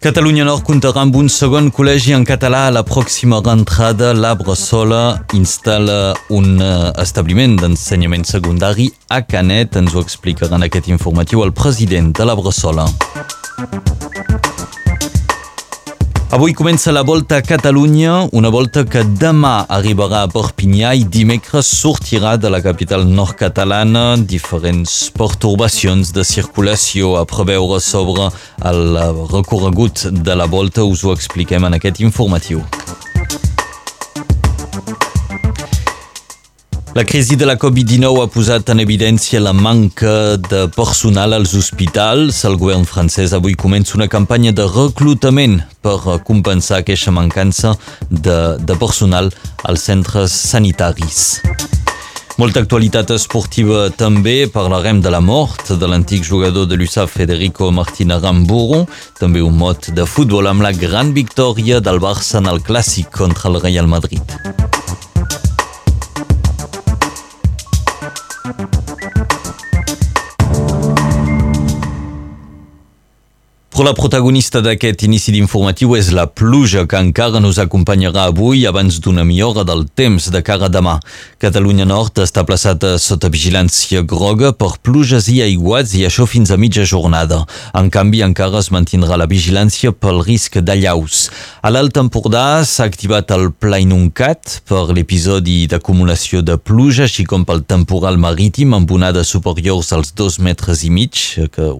Catalunya Nord comptarà amb un segon col·legi en català a la pròxima rentrada. La Bressola instal·la un eh, establiment d'ensenyament secundari a Canet. Ens ho explicarà en aquest informatiu el president de la Bressola. Avui comença la Volta a Catalunya, una volta que demà arribarà a Perpinyà i dimecres sortirà de la capital nord-catalana. Diferents pertorbacions de circulació a preveure sobre el recorregut de la Volta us ho expliquem en aquest informatiu. La crisi de la Covid-19 ha posat en evidència la manca de personal als hospitals. El govern francès avui comença una campanya de reclutament per compensar aquesta mancança de, de personal als centres sanitaris. Molta actualitat esportiva també. Parlarem de la mort de l'antic jugador de l'USAF Federico Martín Aramburu. També un mot de futbol amb la gran victòria del Barça en el clàssic contra el Real Madrid. Thank you. Però la protagonista d'aquest inici d'informatiu és la pluja que encara nos acompanyarà avui abans d'una millora del temps de cara a demà. Catalunya Nord està plaçada sota vigilància groga per pluges i aiguats i això fins a mitja jornada. En canvi, encara es mantindrà la vigilància pel risc d'allaus. A l'Alt Empordà s'ha activat el Pla Inuncat per l'episodi d'acumulació de pluja, així com pel temporal marítim amb onades superiors als dos metres i mig, que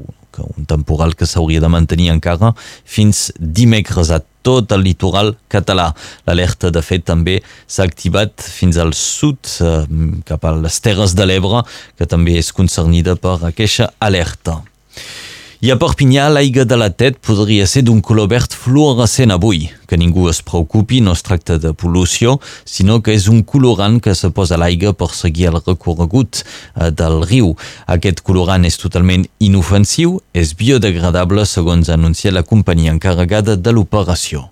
un temporal que s'hauria de mantenir encara fins dimecres a tot el litoral català. L'alerta, de fet, també s'ha activat fins al sud, eh, cap a les Terres de l'Ebre, que també és concernida per aquesta alerta. I a Perpinyà, l'aigua de la Tet podria ser d'un color verd fluorescent avui. Que ningú es preocupi, no es tracta de pol·lució, sinó que és un colorant que se posa a l'aigua per seguir el recorregut eh, del riu. Aquest colorant és totalment inofensiu, és biodegradable, segons anuncia la companyia encarregada de l'operació.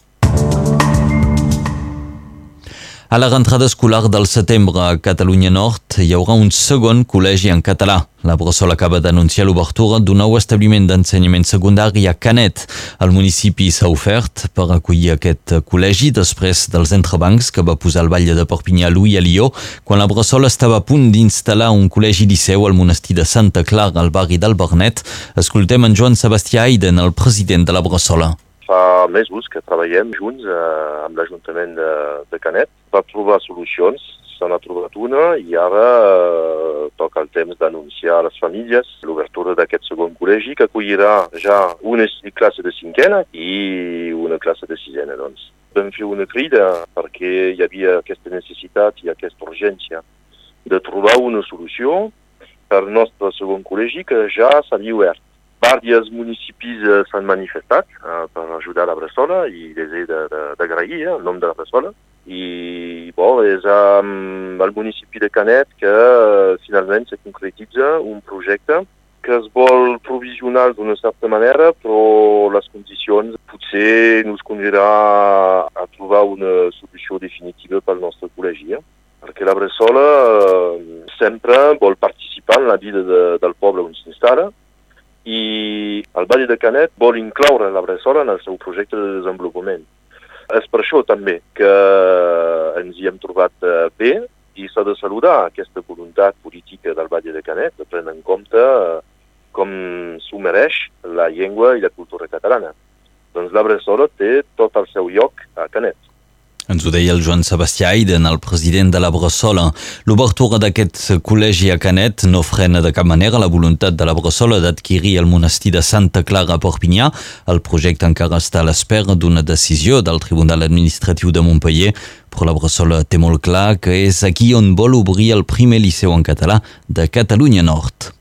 A la rentrada escolar del setembre a Catalunya Nord hi haurà un segon col·legi en català. La Bressol acaba d'anunciar l'obertura d'un nou establiment d'ensenyament secundari a Canet. El municipi s'ha ofert per acollir aquest col·legi després dels entrebancs que va posar el batlle de Perpinyà Louis a Lió quan la Bressol estava a punt d'instal·lar un col·legi liceu al monestir de Santa Clara al barri del Bernet. Escoltem en Joan Sebastià Aiden, el president de la Bressola fa mesos que treballem junts eh, amb l'Ajuntament de, de Canet per trobar solucions. Se n'ha trobat una i ara eh, toca el temps d'anunciar a les famílies l'obertura d'aquest segon col·legi que acollirà ja una classe de cinquena i una classe de sisena. Doncs. Vam fer una crida perquè hi havia aquesta necessitat i aquesta urgència de trobar una solució per al nostre segon col·legi que ja s'havia obert Diversos municipis eh, s'han manifestat eh, per ajudar la Bressola i les he d'agrair eh, el nom de la Bressola. I bo, és amb el municipi de Canet que eh, finalment se concretitza un projecte que es vol provisional d'una certa manera, però les condicions potser ens conduirà a trobar una solució definitiva pel nostre col·legi. Eh? Perquè la Bressola eh, sempre vol participar en la vida de, del poble on s'instal·la, i el Vall de Canet vol incloure la Bressola en el seu projecte de desenvolupament. És per això també que ens hi hem trobat eh, bé i s'ha de saludar aquesta voluntat política del Vall de Canet de prendre en compte eh, com s'ho mereix la llengua i la cultura catalana. Doncs la Bressola té tot el seu lloc a Canet. Ens ho deia el Joan Sebastià Aiden, el president de la Bressola. L'obertura d'aquest col·legi a Canet no frena de cap manera la voluntat de la Bressola d'adquirir el monestir de Santa Clara a Perpinyà. El projecte encara està a l'espera d'una decisió del Tribunal Administratiu de Montpellier, però la Bressola té molt clar que és aquí on vol obrir el primer liceu en català de Catalunya Nord.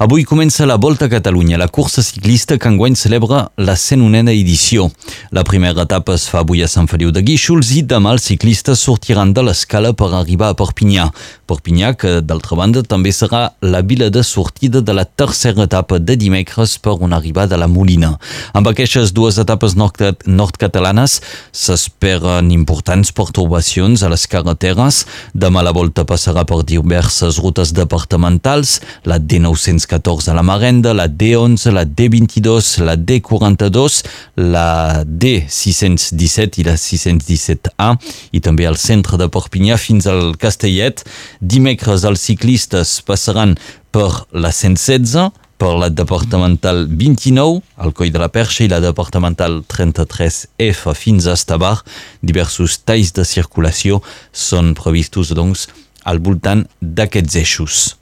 Avui comença la Volta a Catalunya, la cursa ciclista que enguany celebra la 101a edició. La primera etapa es fa avui a Sant Feliu de Guíxols i demà els ciclistes sortiran de l'escala per arribar a Perpinyà. Perpinyà, que d'altra banda també serà la vila de sortida de la tercera etapa de dimecres per una arribada a la Molina. Amb aquestes dues etapes nord-catalanes s'esperen importants perturbacions a les carreteres. Demà la volta passarà per diverses rutes departamentals, la D900 D214 a la Marenda, la D11, la D22, la D42, la D617 i la 617A i també al centre de Perpinyà fins al Castellet. Dimecres els ciclistes passaran per la 116, per la departamental 29, al Coll de la Perxa, i la departamental 33F fins a Estabar. Diversos talls de circulació són previstos, doncs, al voltant d'aquests eixos.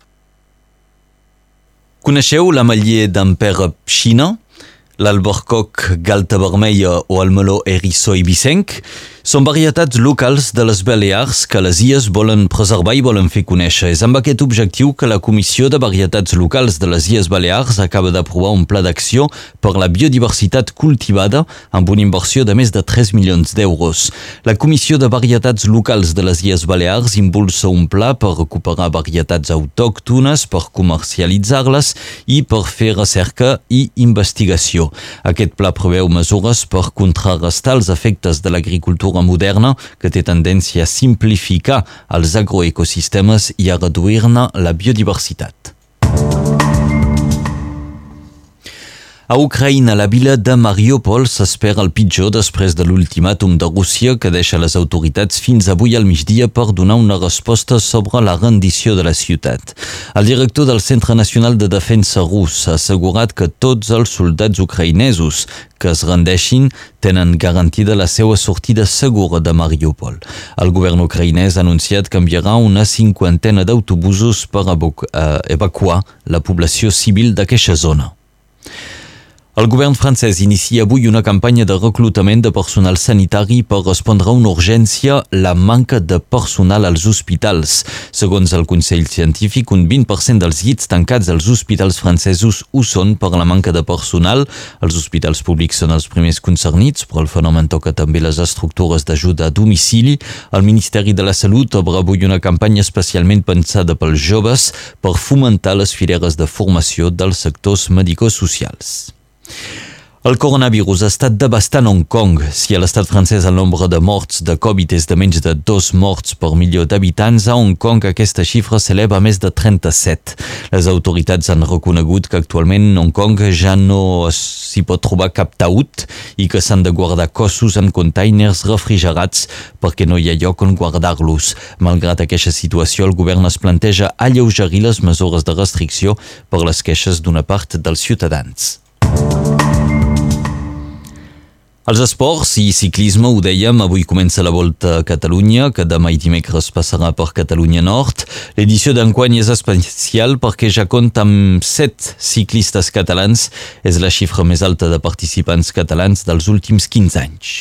Coneixeu la Mallier d'Ampere Xina? L'albercoc galta vermella o el meló eriçó ibicenc? Són varietats locals de les Balears que les IES volen preservar i volen fer conèixer. És amb aquest objectiu que la Comissió de Varietats Locals de les IES Balears acaba d'aprovar un pla d'acció per la biodiversitat cultivada amb una inversió de més de 3 milions d'euros. La Comissió de Varietats Locals de les IES Balears impulsa un pla per recuperar varietats autòctones, per comercialitzar-les i per fer recerca i investigació. Aquest pla preveu mesures per contrarrestar els efectes de l'agricultura agricultura moderna que té tendència a simplificar els agroecosistemes i a reduir-ne la biodiversitat. A Ucraïna, la vila de Mariupol s'espera el pitjor després de l'ultimàtum de Rússia que deixa les autoritats fins avui al migdia per donar una resposta sobre la rendició de la ciutat. El director del Centre Nacional de Defensa rus ha assegurat que tots els soldats ucraïnesos que es rendeixin tenen garantida la seva sortida segura de Mariupol. El govern ucraïnès ha anunciat que enviarà una cinquantena d'autobusos per eh, evacuar la població civil d'aquesta zona. El govern francès inicia avui una campanya de reclutament de personal sanitari per respondre a una urgència la manca de personal als hospitals. Segons el Consell Científic, un 20% dels llits tancats als hospitals francesos ho són per la manca de personal. Els hospitals públics són els primers concernits, però el fenomen toca també les estructures d'ajuda a domicili. El Ministeri de la Salut obre avui una campanya especialment pensada pels joves per fomentar les fileres de formació dels sectors medicosocials. El coronavirus ha estat devastant Hong Kong. Si a l'estat francès el nombre de morts de Covid és de menys de dos morts per milió d'habitants, a Hong Kong aquesta xifra s'eleva a més de 37. Les autoritats han reconegut que actualment Hong Kong ja no s'hi pot trobar cap taüt i que s'han de guardar cossos en containers refrigerats perquè no hi ha lloc on guardar-los. Malgrat aquesta situació, el govern es planteja alleugerir les mesures de restricció per les queixes d'una part dels ciutadans. Els esports i ciclisme, ho dèiem, avui comença la Volta a Catalunya, que demà i dimecres passarà per Catalunya Nord. L'edició d'enguany és especial perquè ja compta amb set ciclistes catalans. És la xifra més alta de participants catalans dels últims 15 anys.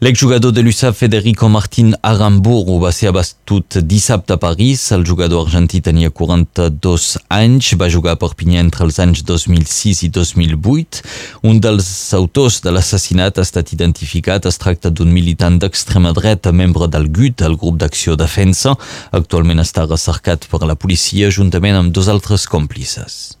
L'exjugador de l'USAP Federico Martín Aramburu va ser abatut dissabte a París. El jugador argentí tenia 42 anys, va jugar a Perpinyà entre els anys 2006 i 2008. Un dels autors de l'assassinat ha estat identificat. Es tracta d'un militant d'extrema dreta, membre del GUT, el grup d'acció defensa. Actualment està recercat per la policia juntament amb dos altres còmplices.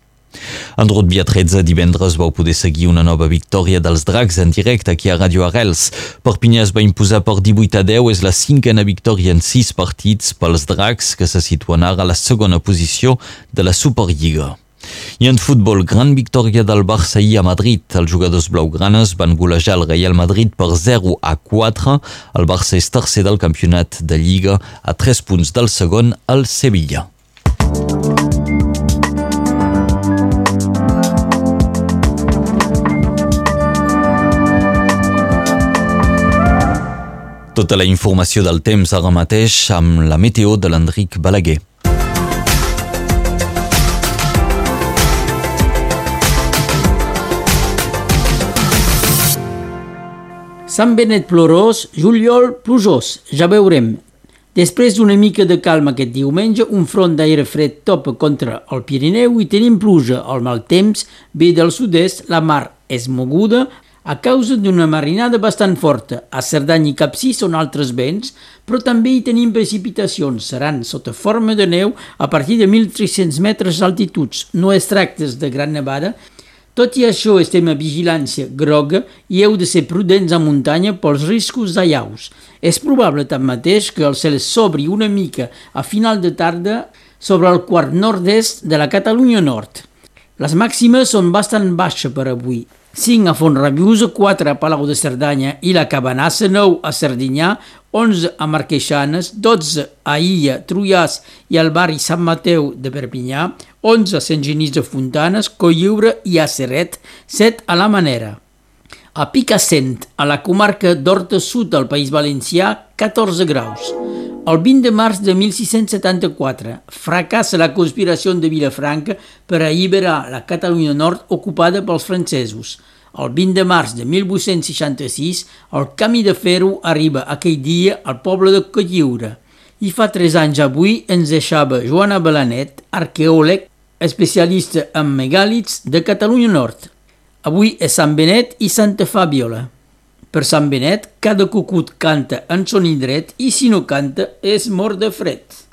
En Rugby a 13 divendres vau poder seguir una nova victòria dels Dracs en directe aquí a Radio Arrels. Perpinyà es va imposar per 18 a 10, és la cinquena victòria en 6 partits pels Dracs que se situen ara a la segona posició de la Superliga. I en futbol, gran victòria del Barça i a Madrid. Els jugadors blaugranes van golejar el Real Madrid per 0 a 4. El Barça és tercer del campionat de Lliga a 3 punts del segon, el Sevilla. Tota la informació del temps ara mateix amb la meteo de l'Enric Balaguer. Sant Benet plorós, juliol plujós, ja veurem. Després d'una mica de calma aquest diumenge, un front d'aire fred topa contra el Pirineu i tenim pluja. El mal temps ve del sud-est, la mar és moguda, a causa d'una marinada bastant forta. A Cerdanya i Capcí són altres vents, però també hi tenim precipitacions. Seran sota forma de neu a partir de 1.300 metres d'altituds. No es tracta de gran nevada, tot i això estem a vigilància groga i heu de ser prudents a muntanya pels riscos d'allaus. És probable tanmateix que el cel s'obri una mica a final de tarda sobre el quart nord-est de la Catalunya Nord. Les màximes són bastant baixes per avui. 5 a Font-Rabius, 4 a Palau de Cerdanya i la Cabanassa, 9 a Serdinyà, 11 a Marqueixanes, 12 a Illa, Trullàs i al barri Sant Mateu de Perpinyà, 11 a Sant Genís de Fontanes, Colliure i a Serret, 7 a la Manera. A Picassent, a la comarca d'Horta Sud del País Valencià, 14 graus. El 20 de març de 1674 fracassa la conspiració de Vilafranca per alliberar la Catalunya Nord ocupada pels francesos. El 20 de març de 1866 el camí de fer-ho arriba aquell dia al poble de Colliure. I fa tres anys avui ens deixava Joana Belanet, arqueòleg, especialista en megàlits de Catalunya Nord. Avui és Sant Benet i Santa Fàbiola. Per Sant Benet, cada cucut canta en son indret i si no canta és mort de fred.